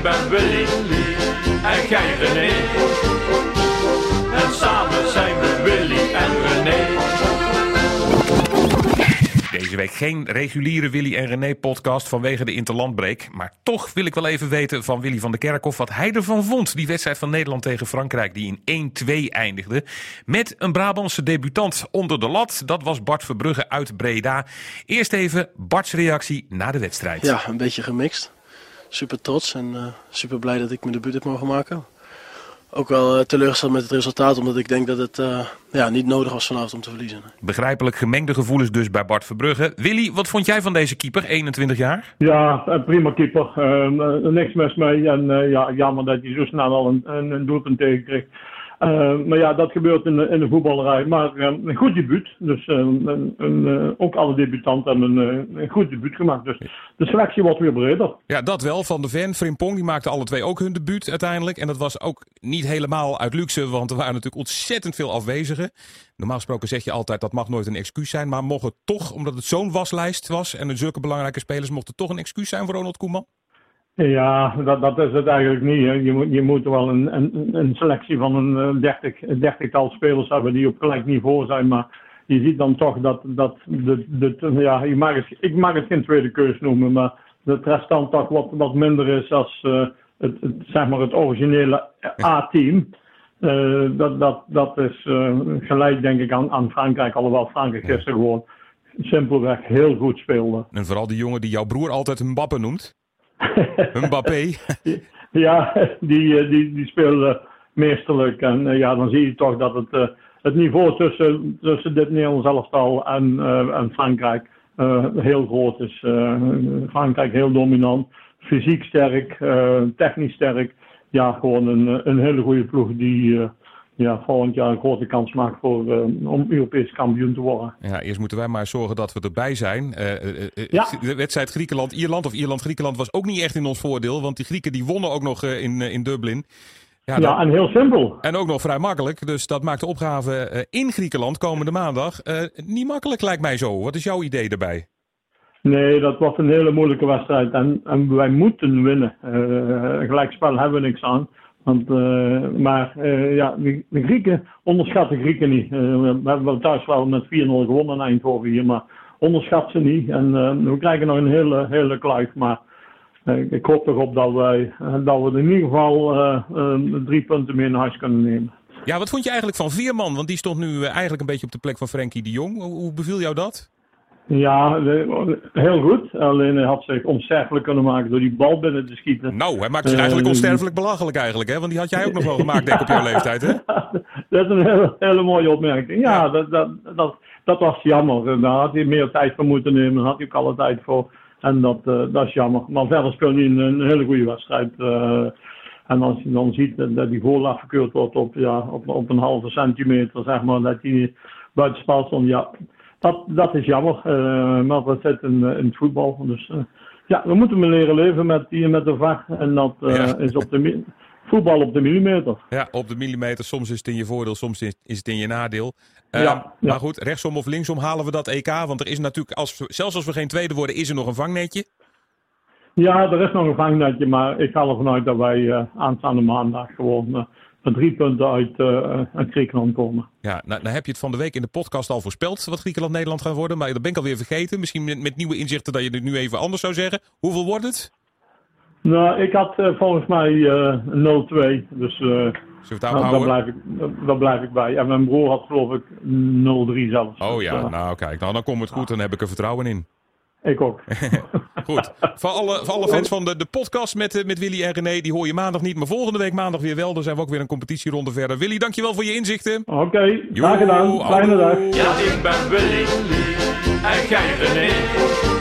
ik ben Willy. En jij René. En samen zijn we Willy en René. Deze week geen reguliere Willy en René podcast vanwege de interlandbreek. Maar toch wil ik wel even weten van Willy van der Kerkhof wat hij ervan vond. Die wedstrijd van Nederland tegen Frankrijk die in 1-2 eindigde. Met een Brabantse debutant onder de lat. Dat was Bart Verbrugge uit Breda. Eerst even Bart's reactie na de wedstrijd. Ja, een beetje gemixt. Super trots en uh, super blij dat ik mijn debuut heb mogen maken. Ook wel uh, teleurgesteld met het resultaat, omdat ik denk dat het uh, ja, niet nodig was vanavond om te verliezen. Begrijpelijk gemengde gevoelens dus bij Bart Verbrugge. Willy, wat vond jij van deze keeper, 21 jaar? Ja, een prima keeper. Uh, niks mis mee. En ja, jammer dat hij zo snel al een, een, een doelpunt tegenkreeg. Uh, maar ja, dat gebeurt in de, in de voetballerij. Maar uh, een goed debuut. Dus uh, een, een, ook alle debutanten hebben een, een, goed debuut gemaakt. Dus de selectie wordt weer breder. Ja, dat wel. Van de Ven, Frimpong, die maakten alle twee ook hun debuut uiteindelijk. En dat was ook niet helemaal uit luxe, want er waren natuurlijk ontzettend veel afwezigen. Normaal gesproken zeg je altijd dat mag nooit een excuus zijn. Maar mocht het toch, omdat het zo'n waslijst was en er zulke belangrijke spelers, mocht het toch een excuus zijn voor Ronald Koeman? Ja, dat, dat is het eigenlijk niet. Hè. Je, moet, je moet wel een, een, een selectie van een dertig, een dertigtal spelers hebben die op gelijk niveau zijn. Maar je ziet dan toch dat, dat de, de, ja, je mag het, ik mag het geen tweede keus noemen, maar het restant toch wat, wat minder is als uh, het, het, zeg maar het originele A-team. Uh, dat, dat, dat is uh, gelijk denk ik aan, aan Frankrijk, alhoewel Frankrijk gisteren gewoon simpelweg heel goed speelde. En vooral die jongen die jouw broer altijd een Mbappe noemt. Mbappé. ja, die, die, die speelde meesterlijk. En uh, ja, dan zie je toch dat het, uh, het niveau tussen, tussen dit Nederlands elftal en, en Frankrijk heel groot is. Frankrijk heel dominant, fysiek sterk, technisch sterk. Ja, gewoon een, een hele goede ploeg die ja, volgend jaar een grote kans maakt voor, uh, om Europees kampioen te worden. Ja, eerst moeten wij maar zorgen dat we erbij zijn. Uh, uh, ja. De wedstrijd Griekenland-Ierland of Ierland-Griekenland was ook niet echt in ons voordeel. Want die Grieken die wonnen ook nog in, in Dublin. Ja, ja en heel simpel. En ook nog vrij makkelijk. Dus dat maakt de opgave in Griekenland komende maandag niet makkelijk lijkt mij zo. Wat is jouw idee daarbij? Nee, dat was een hele moeilijke wedstrijd. En, en wij moeten winnen. gelijkspel hebben we niks aan. Want, uh, maar uh, ja, de, Grieken onderschatten de Grieken niet. Uh, we hebben thuis wel met 4-0 gewonnen in Eindhoven hier, maar onderschat ze niet. En we krijgen nog een hele, hele kluif. Maar ik hoop erop dat, wij, dat we in ieder geval drie punten meer naar huis kunnen nemen. Ja, wat vond je eigenlijk van Veerman? Want die stond nu eigenlijk een beetje op de plek van Frenkie de Jong. Hoe beviel jou dat? Ja, heel goed. Alleen hij had zich onsterfelijk kunnen maken door die bal binnen te schieten. Nou, hij maakte zich eigenlijk onsterfelijk belachelijk eigenlijk, hè? Want die had jij ook nog wel gemaakt, denk ik, op jouw leeftijd, hè? dat is een hele, hele mooie opmerking. Ja, Dat, dat, dat, dat was jammer. Daar had hij meer tijd voor moeten nemen. Daar had hij ook alle tijd voor. En dat, uh, dat is jammer. Maar verder speelde hij een, een hele goede wedstrijd. Uh, en als je dan ziet dat die goal afgekeurd wordt op, ja, op, op een halve centimeter, zeg maar, dat hij buitenspel stond, ja dat, dat is jammer. Uh, maar dat zit in, in het voetbal. Dus uh, ja, we moeten leren leven met, die, met de VAR. En dat ja. is op de voetbal op de millimeter. Ja, op de millimeter. Soms is het in je voordeel, soms is, is het in je nadeel. Ja, ja. Maar goed, rechtsom of linksom halen we dat EK. Want er is natuurlijk, als, zelfs als we geen tweede worden, is er nog een vangnetje. Ja, er is nog een vangnetje. Maar ik ga ervan uit dat wij aanstaande maandag gewoon drie punten uit, uh, uit Griekenland komen. Ja, nou, nou heb je het van de week in de podcast al voorspeld wat Griekenland-Nederland gaat worden. Maar dat ben ik alweer vergeten. Misschien met, met, nieuwe inzichten dat je het nu even anders zou zeggen. Hoeveel wordt het? Nou, ik had uh, volgens mij uh, 0-2. Dus nou, daar, blijf ik, daar blijf ik bij. En mijn broer had geloof ik 0-3 zelfs. Oh ja, dus, nou kijk, nou, dan komt het goed. Dan heb ik er vertrouwen in. Ik ook. Goed. Voor alle, voor alle fans van de, de podcast met, eh, met Willy en René, die hoor je maandag niet. Maar volgende week maandag weer wel. Dan zijn we ook weer een competitieronde verder. Willy, dankjewel voor je inzichten. Oké, okay, graag gedaan. Fijne dag. Ja, ik ben Willy. En jij